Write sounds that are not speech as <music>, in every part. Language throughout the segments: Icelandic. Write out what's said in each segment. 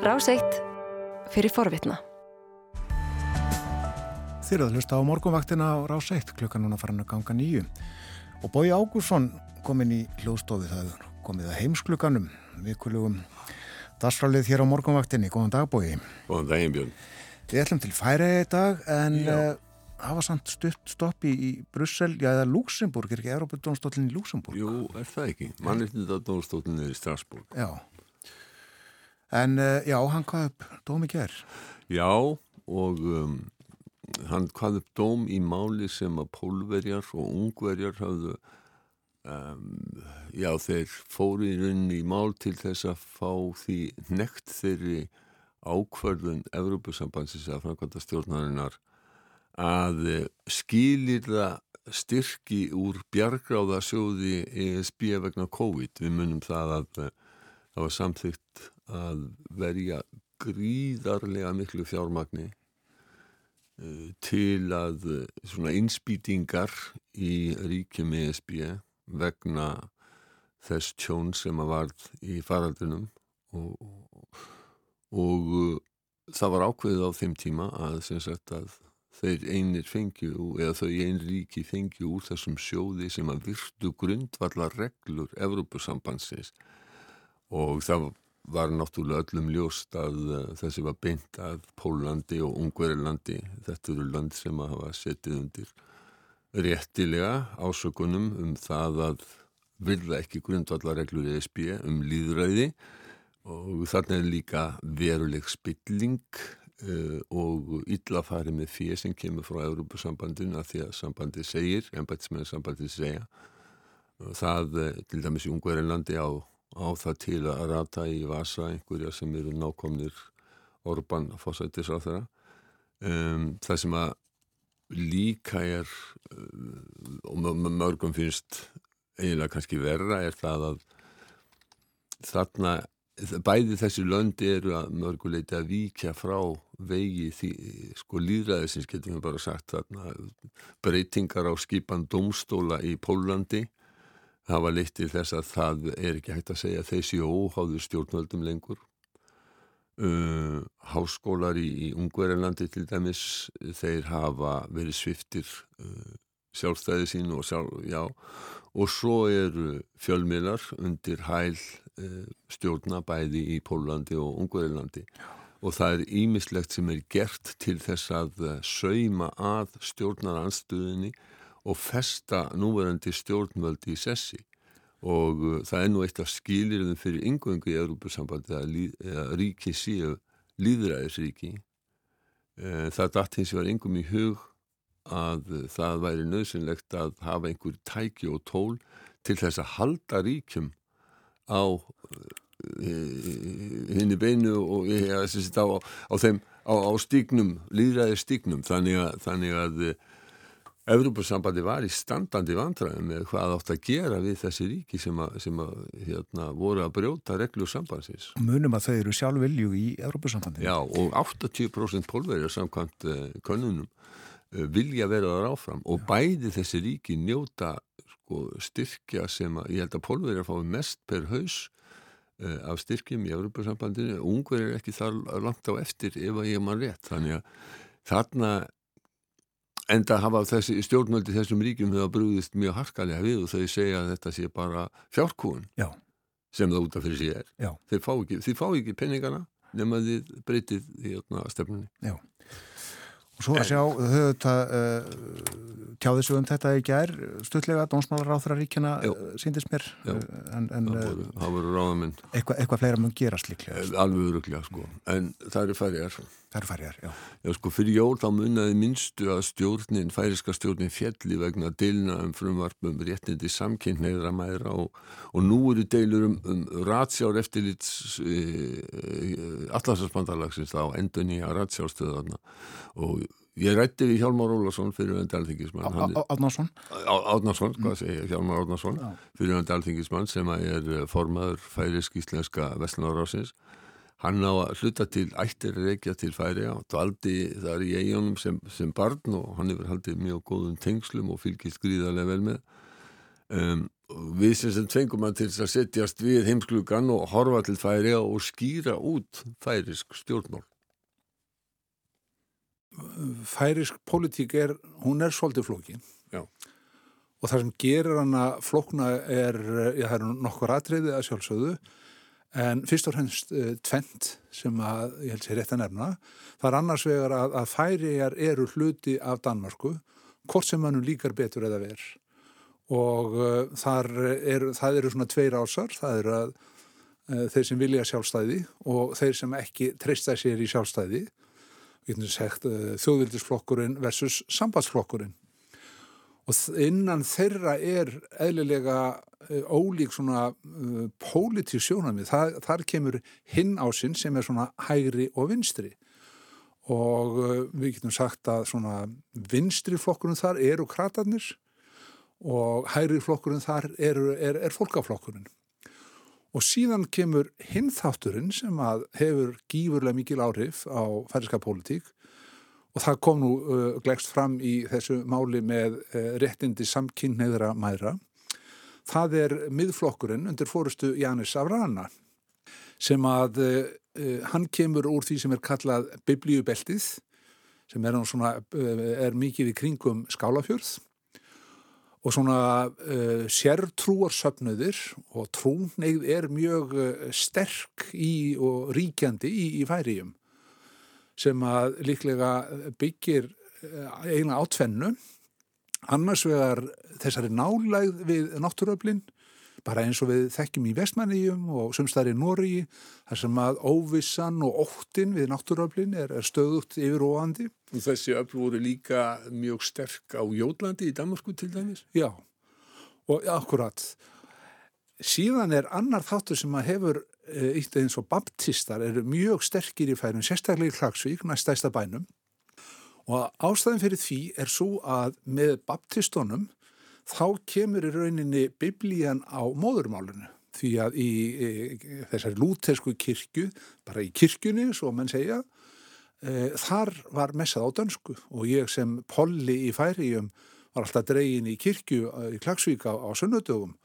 Ráseitt fyrir forvitna. Þýrðu að hlusta á morgunvaktina á Ráseitt, klukkan núna farin að ganga nýju. Og Bói Ágúrsson komin í hljóðstofi það komið að heimsklukanum, vikulugum dasfrálið hér á morgunvaktinni. Góðan dag Bói. Góðan daginn Björn. Við ætlum til færiði dag en uh, hafa samt stutt stopp í, í Brussel, já eða Luxemburg, er ekki Európa-dónstólinn í Luxemburg? Jú, er það ekki. Mannreitnindadónstólinn er í Strasbourg. Já. En uh, já, hann hvað upp dóm í ger? Já, og um, hann hvað upp dóm í máli sem að pólverjar og ungverjar hafðu um, já, þeir fóru í mál til þess að fá því nekt þeirri ákverðun Evrópusambansins að framkvæmta stjórnarinnar að skilir það styrki úr bjargráðasjóði ESB vegna COVID. Við munum það að það var samþygt að verja gríðarlega miklu fjármagni uh, til að uh, svona innspýtingar í ríkjum ESB vegna þess tjón sem að varð í faraldunum og, og, uh, það var ákveðið á þeim tíma að sagt að þeir einir fengju eða þau einn ríki fengju úr þessum sjóði sem að virtu grundvallar reglur Evrópusambansins og það var náttúrulega öllum ljóst að uh, þessi var beint að Pólandi og Ungverilandi þetta eru land sem að hafa setið undir réttilega ásökunum um það að vilja ekki grundvallarreglur ESB um líðræði og þarna er líka veruleg spilling uh, og illafari með fyrir sem kemur frá Európusambandinu að því að sambandi segir, ennbætsmenn sambandi segja það uh, til dæmis í Ungverilandi á á það til að rata í vasa einhverja sem eru nákomnir orban fósættis á þeirra um, það sem að líka er um, og mörgum finnst eiginlega kannski verra er það að þarna bæði þessi löndi eru að mörguleiti að víkja frá vegi því sko líðræðisins getum við bara sagt þarna breytingar á skipan domstóla í Pólandi var leitt til þess að það er ekki hægt að segja þessi óháður stjórnvöldum lengur. Uh, háskólar í, í Ungverðarlandi til dæmis þeir hafa verið sviftir uh, sjálfstæði sín og sjálf, já og svo eru fjölmiðlar undir hæl uh, stjórna bæði í Pólandi og Ungverðarlandi og það er ímislegt sem er gert til þess að sauma að stjórnaranstöðinni og festa núverandi stjórnvöldi í sessi. Og uh, það er nú eitt af skilirðum fyrir yngvöngu í Európusambandi að, að ríki síu líðræðisríki e, það dætt hins vegar yngum í hug að það væri nöðsynlegt að hafa einhver tæki og tól til þess að halda ríkjum á henni beinu og ja, á, á þeim á, á stígnum, líðræði stígnum þannig að, þannig að Evrópussambandi var í standandi vandræðum með hvað átt að gera við þessi ríki sem, að, sem að, hérna, voru að brjóta reglur sambandsins. Munum að þau eru sjálfvilju í Evrópussambandi. Já og 80% pólverjar samkvæmt uh, könnunum uh, vilja vera þar áfram og Já. bæði þessi ríki njóta sko, styrkja sem að ég held að pólverjar fái mest per haus uh, af styrkjum í Evrópussambandinu. Ungver er ekki þar langt á eftir ef að ég maður rétt þannig að þarna En það hafa þessi stjórnmöldi þessum ríkjum hefur brúðist mjög harkalega við og þau segja að þetta sé bara fjárkúun sem það útaf fyrir sig er. Þeir fá ekki, fá ekki penningana nema þið breytið í stefnunni. Já. Og svo að sjá, þau uh, tjáði svo um þetta í gær stutlega, dónsmálar áþra ríkjana uh, síndist mér. Já, en, en, það voru ráðamenn. Eitthvað eitthva fleira mun gerast líklega. Alveg öruglega, sko. En það eru færjar. Það eru færjar, já. Já, sko, fyrir jól þá munnaði minnstu að stjórnin, færiska stjórnin fjalli vegna deilina um frumvarpum réttindi samkynneira mæra og, og nú eru deilur um, um ratsjár eftirlits e, e, allarsarspandalagsins þá endun í að ratsjárstöðarna og ég rætti við Hjálmar Ólarsson fyrir öndi alþingismann Átnarsson? Átnarsson, hvað segir ég, Hjálmar Átnarsson fyrir öndi alþingismann sem er formaður færisk íslenska Vestlandarásins Hann á að hluta til ættir reykja til færi á dvaldi þar í eigunum sem, sem barn og hann hefur haldið mjög góðum tengslum og fylgist gríðarlega vel með. Um, við sem sem tvengum hann til að setjast við heimsklugan og horfa til færi og skýra út færisk stjórnmál Færisk politík er, hún er svolítið flókin Já. og það sem gerir hana flókna er, já það eru nokkur atriði að sjálfsögðu en fyrst og fremst uh, tvent sem að, ég held sér rétt að nefna. Það er annars vegar að, að færiðar eru hluti af Danmarku hvort sem mannum líkar betur eða verð og uh, er, það eru svona tveir ásar, það eru að uh, þeir sem vilja sjálfstæði og þeir sem ekki treysta sér í sjálfstæði. Sagt, uh, þjóðvildisflokkurinn versus sambandsflokkurinn og innan þeirra er eðlilega uh, ólík svona uh, pólitísk sjónamið, Þa, þar kemur hinn ásinn sem er svona hægri og vinstri og uh, við getum sagt að svona vinstri flokkurinn þar eru kratarnir og hægri flokkurinn þar er, er, er fólkaflokkurinn. Og síðan kemur hinþátturinn sem að hefur gífurlega mikil áhrif á færiska pólitík og það kom nú uh, glegst fram í þessu máli með uh, réttindi samkynneðra mæra. Það er miðflokkurinn undir fórustu Jánis Avrana sem að uh, uh, hann kemur úr því sem er kallað biblíubeltið sem er, svona, uh, er mikið í kringum skálafjörð og svona uh, sértrúarsöfnuðir og trúneigð er mjög sterk í og ríkjandi í, í færiðjum sem að líklega byggir uh, eiginlega átvennu annars vegar þessari nálægð við náttúröflin bara eins og við þekkjum í vestmanníum og sumstæri Nóri þar sem að óvissan og óttin við náttúröflin er, er stöðut yfir óandi. Og þessi öfl voru líka mjög sterk á Jólandi í Danmarku til dæmis? Já, og akkurat. Síðan er annar þáttur sem að hefur eitt eins og baptistar eru mjög sterkir í færum, sérstaklega í Klagsvík, næstæsta bænum. Og ástæðin fyrir því er svo að með baptistunum þá kemur í rauninni biblían á móðurmálunu því að í, í þessari lútesku kirkju, bara í kirkjunni svo mann segja, e, þar var messað á dönsku. Og ég sem polli í færiðjum var alltaf dregin í kirkju í Klagsvík á, á sunnudögum.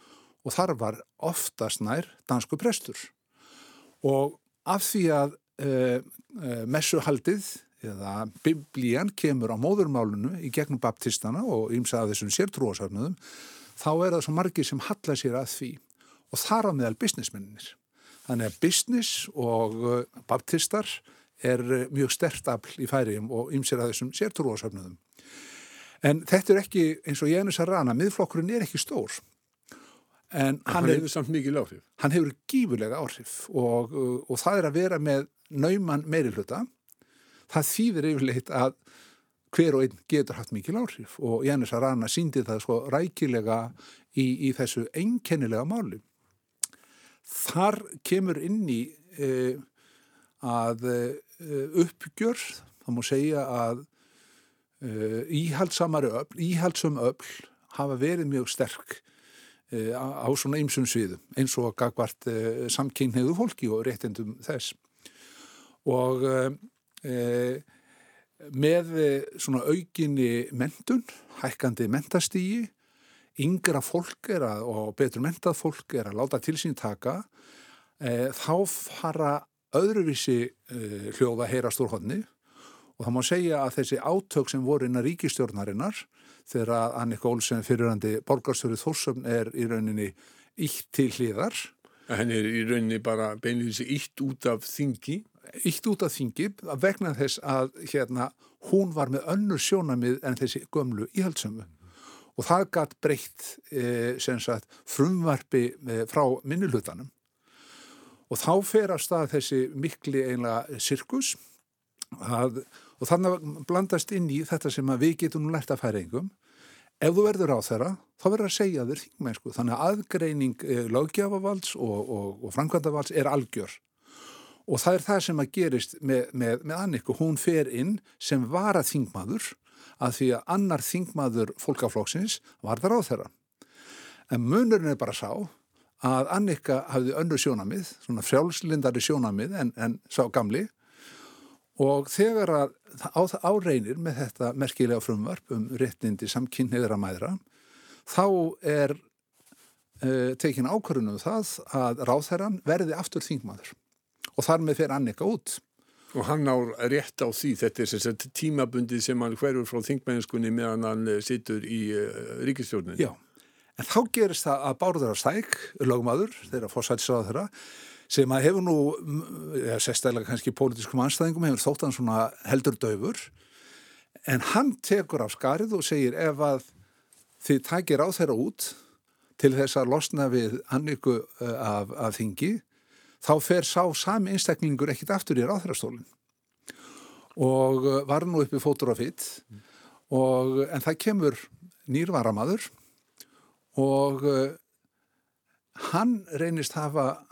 Og þar var oftast nær dansku prestur og af því að e, messuhaldið eða biblían kemur á móðurmálunu í gegnum baptistana og ymsa af þessum sértrúasarnuðum þá er það svo margir sem halla sér að því og þar á meðal businessmenninir. Þannig að business og uh, baptistar er uh, mjög stert afl í færiðum og að þessum sértrúasarnuðum. En þetta er ekki, eins og Jánus að rana, miðflokkurinn er ekki stór. En hann, hefur samt mikið áhrif. Hann hefur gífurlega áhrif og, uh, og það er að vera með nauman meiri hluta það þýðir yfirleitt að hver og einn getur haft mikil áhrif og Janus Arana síndi það svo rækilega í, í þessu einkennilega máli. Þar kemur inn í e, að e, uppgjör, það múi segja að e, íhaldsamari öll, íhaldsum öll hafa verið mjög sterk á, á svona ymsum sviðum eins og gagvart e, samkynneiðu fólki og réttindum þess. Og Eh, með eh, svona aukinni mentun, hækkandi mentastígi, yngra fólk að, og betur mentað fólk er að láta til sín taka, e, þá fara öðruvísi e, hljóða heyrast úr hodni og það má segja að þessi átök sem voru innan ríkistjórnarinnar þegar Annika Olsen fyrirhandi borgarstjórið Þórsöfn er í rauninni ítt til hliðar. Henni er í rauninni bara beinlega þessi ítt út af þingi. Ítt út af þingi vegna þess að hérna, hún var með önnur sjónamið en þessi gömlu íhaldsömu og það gætt breytt e, sagt, frumvarfi e, frá minnulutanum og þá fer að stað þessi mikli einlega sirkus að, og þannig blandast inn í þetta sem við getum lært að færa engum ef þú verður á þeirra þá verður að segja þér þingmennsku. Þannig að aðgreining e, lögjafavalds og, og, og framkvæmdavalds er algjör. Og það er það sem að gerist með, með, með Anniku, hún fer inn sem var að þingmaður að því að annar þingmaður fólkaflokksins var þar á þeirra. En munurinn er bara sá að Annika hafði önru sjónamið, svona frjálslindari sjónamið en, en sá gamli og þegar að áreinir með þetta merkilega frumvarp um réttindi samkynniðra mæðra þá er uh, tekin ákvörðunum það að ráðherran verði aftur þingmaður og þar með fyrir Annika út. Og hann á rétt á því, þetta er sem sagt tímabundið sem hann hverfur frá þingmennskunni meðan hann eh, situr í uh, ríkistjórninu. Já, en þá gerist það að Bárður Stæk, lögmaður, þeirra fórsættisraða þeirra, sem að hefur nú, ja, sérstæðilega kannski pólitískum anstæðingum, hefur þótt hann svona heldur döfur, en hann tekur af skarið og segir ef að þið takir á þeirra út til þess að losna við anniku af, af þingi, þá fer sá sami einstaklingur ekkit aftur í ráðherrastólinn. Og var nú uppi fótur fitt og en það kemur nýrvaramadur og hann reynist hafa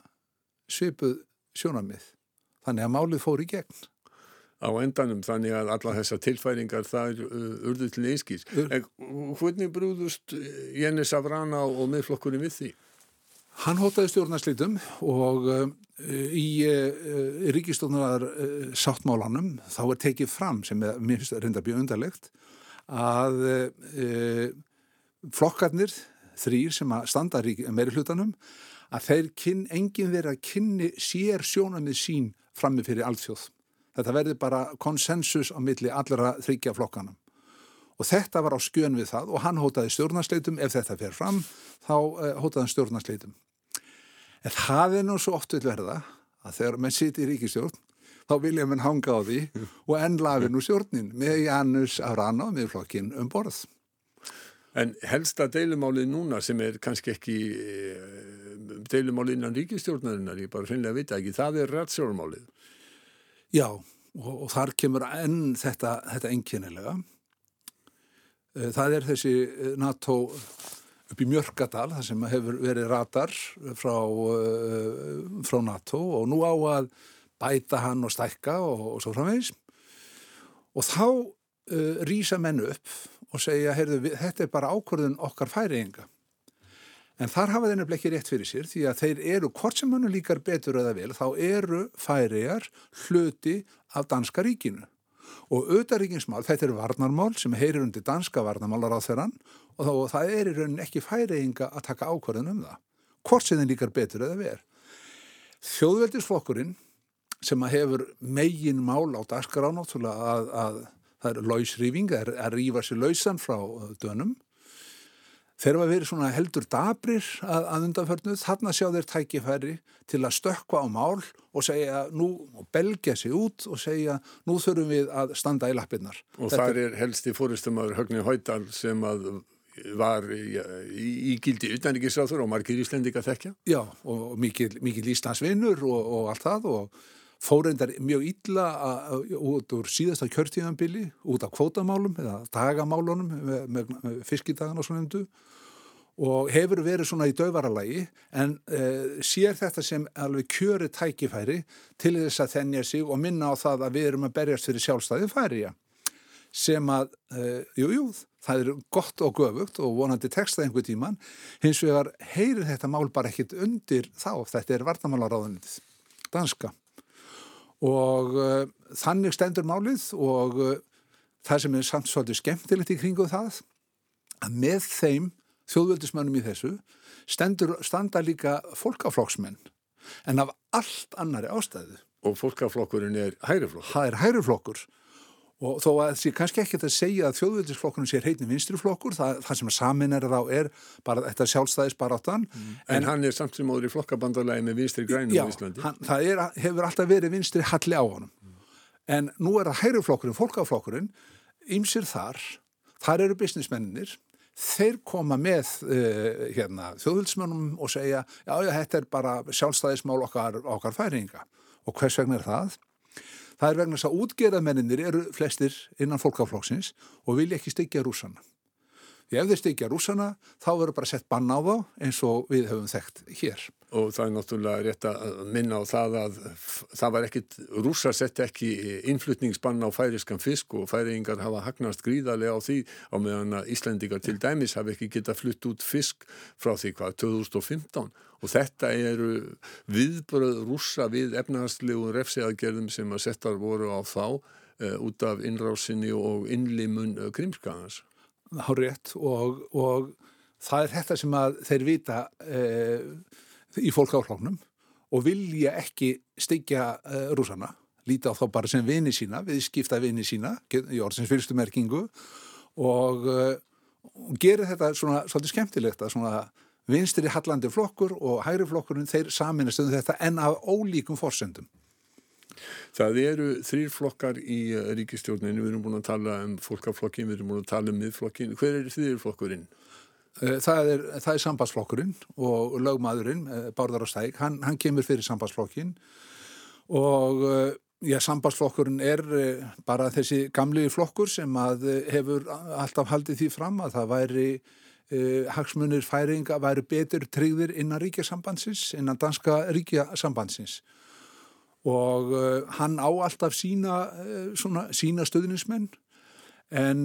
svipuð sjónamið þannig að málið fór í gegn á endanum þannig að alla þessar tilfæringar það er uh, urðu til einskís. En hvernig brúðust Jenni Savrana og miðflokkurinn við því? Hann hótaði stjórnarslítum og uh, í uh, ríkistofnar uh, sáttmálanum þá er tekið fram sem er, mér finnst reynda bjöð undarlegt að uh, flokkarnir þrýr sem að standa meiri hlutanum að þeir kyn, enginn verið að kynni sér sjónamið sín frammi fyrir alþjóð. Þetta verði bara konsensus á milli allra þryggja flokkanum. Og þetta var á skjön við það og hann hótaði stjórnarsleitum, ef þetta fer fram, þá uh, hótaði hann stjórnarsleitum. En það er nú svo oft vil verða að þegar mann siti í ríkistjórn, þá vilja mann hanga á því <laughs> og enn lafi nú stjórnin með Janus Arana með flokkin um borð. En helsta deilumálið núna sem er kannski ekki deilumálið innan ríkistjórnarinnar, ég bara finnilega vita ekki, það er rætsjórnmálið. Já, og, og þar kemur enn þetta, þetta enginnilega. Það er þessi NATO upp í Mjörgadal, það sem hefur verið ratar frá, frá NATO og nú á að bæta hann og stækka og, og svo framvegis. Og þá uh, rýsa menn upp og segja, heyrðu, þetta er bara ákvörðun okkar færiðinga. En þar hafa þeir nefnilega ekki rétt fyrir sér því að þeir eru, hvort sem hannu líkar betur eða vel, þá eru færiðar hluti af danska ríkinu. Og auðaríkinsmál, þetta er varnarmál sem heyrir undir danska varnarmálar á þeirran og þá, það er í raunin ekki færiðinga að taka ákvörðun um það. Hvort sem þeir líkar betur eða vel. Þjóðveldisflokkurinn sem hefur megin mál á daskar ánáttúrulega að, að það er lausrýfing, að rýfa sér lausan frá dönum Þeir að vera svona heldur dabrir að, að undanförnu, þarna sjá þeir tækifæri til að stökka á mál og segja nú, og belgja sig út og segja nú þurfum við að standa í lappinnar. Og Þetta það er helst í fóristumar Högni Hóidal sem að var í, í, í gildi utanrikiðsráður og margir íslendika þekkja. Já, og mikil, mikil Íslandsvinnur og, og allt það og fóreindar mjög illa út úr síðasta kjörtíðanbili út af kvótamálum eða dagamálunum með, með, fiskidagan og svona umdu og hefur verið svona í döfaralagi en uh, sér þetta sem alveg kjöri tækifæri til þess að þennja sig og minna á það að við erum að berjast fyrir sjálfstæði færiða sem að, uh, jú, jú, það er gott og göfugt og vonandi textað einhver tíman, hins vegar heyrir þetta mál bara ekkit undir þá, þetta er varnamálaráðunitið, danska. Og uh, þannig stendur málið og það sem er samt svolítið skemmtilegt í kringu það, að með þeim þjóðvöldismönnum í þessu stendur, standa líka fólkaflokksmenn en af allt annari ástæðu. Og fólkaflokkurinn er hæriflokkur? Það er hæriflokkur og þó að þessi kannski ekki að segja að þjóðvöldisflokkurinn sé heitni vinstriflokkur, það, það sem samin er þá er bara þetta sjálfstæðis baráttan. Mm. En, en hann er samt sem áður í flokkabandalagi með vinstri grænum já, í Íslandi? Já, það er, hefur alltaf verið vinstri halli á honum. Mm. En nú er það hæriflokkurinn, fólkaflokkurinn, ymsir þar, þar eru businessmenninir þeir koma með uh, hérna, þjóðvilsmönnum og segja já, já, þetta er bara sjálfstæðismál okkar, okkar færinga og hvers vegna er það? Það er vegna þess að útgerðamenninir eru flestir innan fólkaflokksins og vilja ekki styggja rúsana. Því ef þeir styggja rúsana þá verður bara sett bann á þá eins og við höfum þekkt hér. Og það er náttúrulega rétt að minna á það að það var ekkit, rússar sett ekki innflutningsbann á færiskan fisk og færingar hafa hagnast gríðarlega á því á meðan að Íslandingar til dæmis hafi ekki geta flutt út fisk frá því hvað 2015 og þetta eru viðbröð rússa við efnahastlegu refsiaðgerðum sem að settar voru á þá uh, út af innrásinni og innlimun uh, krimskaðans. Há rétt og, og það er þetta sem að þeir vita uh, í fólkáflóknum og vilja ekki styggja uh, rúsana, líta á þá bara sem vini sína, við skipta vini sína í orðsins fyrstu merkingu og, uh, og gerir þetta svona svolítið skemmtilegt að svona vinstri hallandi flokkur og hægri flokkurinn þeir saminast um þetta en af ólíkum forsendum. Það eru þrýr flokkar í eh, ríkistjórninu, við erum búin að tala um fólkaflokkin, við erum búin að tala um miðflokkin. Hver er þrýr flokkurinn? Eh, það er, það er sambandsflokkurinn og lögmaðurinn, eh, Bárðar og Stæk, hann, hann kemur fyrir sambandsflokkin og já, sambandsflokkurinn er bara þessi gamli flokkur sem að hefur alltaf haldið því fram að það væri Uh, hagsmunir færinga væri betur tryggðir innan ríkjasambandsins, innan danska ríkjasambandsins. Og uh, hann á alltaf sína, svona, sína stöðnismenn en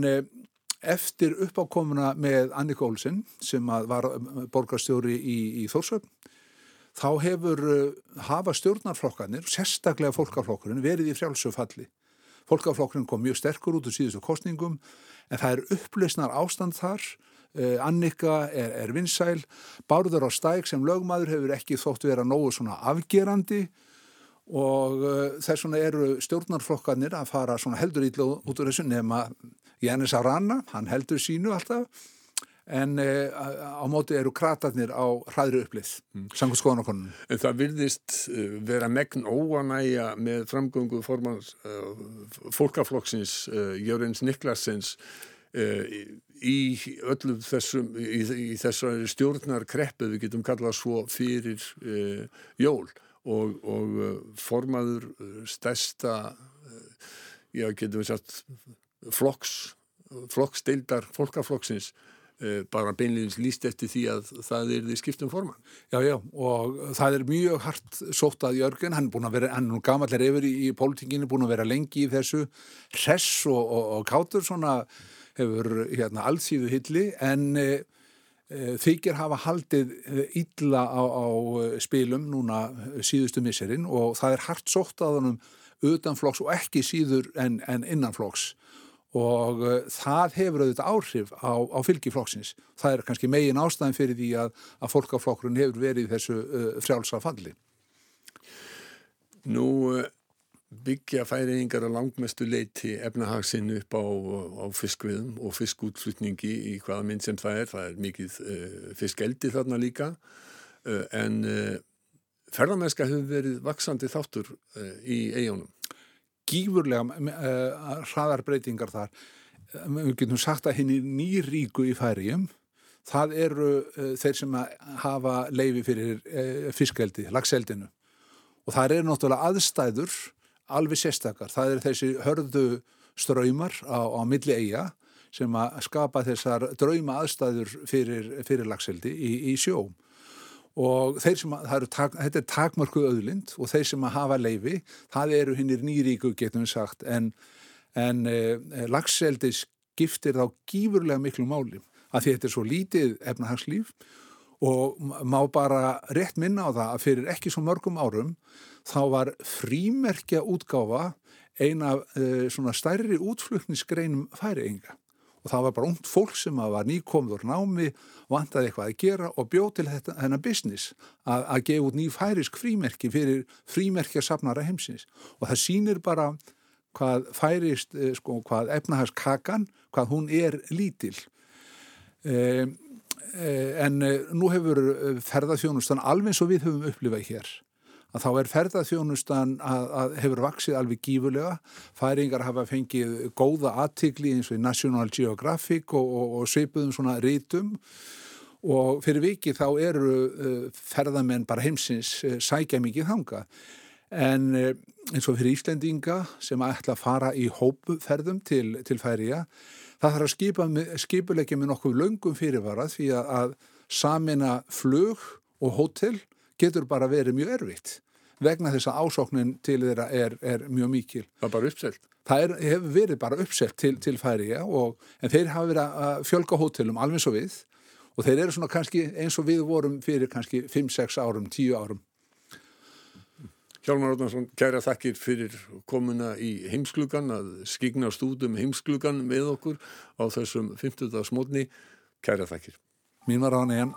eftir uppákomuna með Annika Olsen sem var borgarstjóri í, í Þórsöfn þá hefur hafa stjórnarflokkanir, sérstaklega fólkaflokkurinn, verið í frjálsöfalli. Fólkaflokkurinn kom mjög sterkur út úr síðustu kostningum en það er upplösnar ástand þar. Eh, Annika er, er vinsæl, Bárður á stæk sem lögmaður hefur ekki þótt vera nógu svona afgerandi. Og uh, þess vegna eru stjórnarflokkanir að fara svona heldur ítla út úr þessu nema Jannis Arana, hann heldur sínu alltaf en uh, á móti eru kratarnir á hraðri upplið, mm. sangur skoðanakonunum. En það virðist uh, vera megn óanæja með framgöngu formans fólkaflokksins Jörgens Niklassens í öllum þessum í, í þessari stjórnarkreppu við getum kallað svo fyrir uh, jól og, og uh, formaður uh, stærsta já getum við sagt flokks flokksdeildar fólkaflokksins bara beinleginns líst eftir því að það er því skiptum forman. Já, já, og það er mjög hart sótt að Jörgen, hann er búin að vera, hann er gamallir yfir í, í pólitinginu, búin að vera lengi í þessu hress og, og, og kátur svona hefur hérna allsíðu hilli en e, þykir hafa haldið illa á, á spilum núna síðustu misserinn og það er hart sótt að honum utanflokks og ekki síður en, en innanflokks og e, það hefur auðvitað áhrif á, á fylgiflokksins. Það er kannski megin ástæðin fyrir því að, að fólkaflokkurinn hefur verið þessu uh, frjálsa falli. Nú byggja færiðingar að langmestu leiti efnahagsinn upp á, á fiskviðum og fiskútflutningi í hvaða mynd sem það er. Það er mikið uh, fiskeldi þarna líka uh, en ferðarmennska hefur verið vaksandi þáttur í eigunum. Gífurlega hraðarbreytingar þar. Við getum sagt að henni nýríku í færiðum það eru þeir sem hafa leifi fyrir fiskeldi, lagseldinu og það eru náttúrulega aðstæður alveg sérstakar. Það er þessi hörðu ströymar á, á milli eiga sem að skapa þessar drauma aðstæður fyrir, fyrir lagseldi í, í sjóm og þeir sem að, tak, þetta er takmörku öðlind og þeir sem að hafa leifi, það eru hinnir nýríku getum við sagt en, en eh, lagseldi skiptir þá gífurlega miklu máli að því þetta er svo lítið efnahagslíf og má bara rétt minna á það að fyrir ekki svo mörgum árum þá var frímerkja útgáfa eina uh, svona stærri útflutnisgreinum færiðinga og það var bara ungt fólk sem var nýkomður námi, vantaði eitthvað að gera og bjóð til þetta, þennan business að, að gefa út ný færisk frímerki fyrir frímerkja safnara heimsins. Og það sýnir bara hvað færist, eh, sko, hvað efnahagskakan, hvað hún er lítil. Eh, en nú hefur ferðarþjónustan alveg eins og við höfum upplifað hér að þá er ferðarþjónustan að, að hefur vaksið alveg gífulega. Færingar hafa fengið góða aðtikli eins og í National Geographic og, og, og sveipuðum svona rítum og fyrir viki þá eru uh, ferðarmenn bara heimsins uh, sækja mikið þanga. En uh, eins og fyrir Íslendinga sem ætla að fara í hópuferðum til, til færiða, það þarf að skipa, skipulegja með nokkuð löngum fyrirvara því að, að samina flug og hótel getur bara verið mjög erfitt vegna þess að ásóknin til þeirra er, er mjög mikil. Það er bara uppselt? Það er, hefur verið bara uppselt til, til færiða en þeir hafa verið að fjölga hótelum alveg svo við og þeir eru svona kannski eins og við vorum fyrir kannski 5-6 árum, 10 árum. Hjálmar Róðnarsson, kæra þakkir fyrir komuna í heimsklugan að skigna stúdum heimsklugan með okkur á þessum 50. smótni. Kæra þakkir. Mín var hann einn.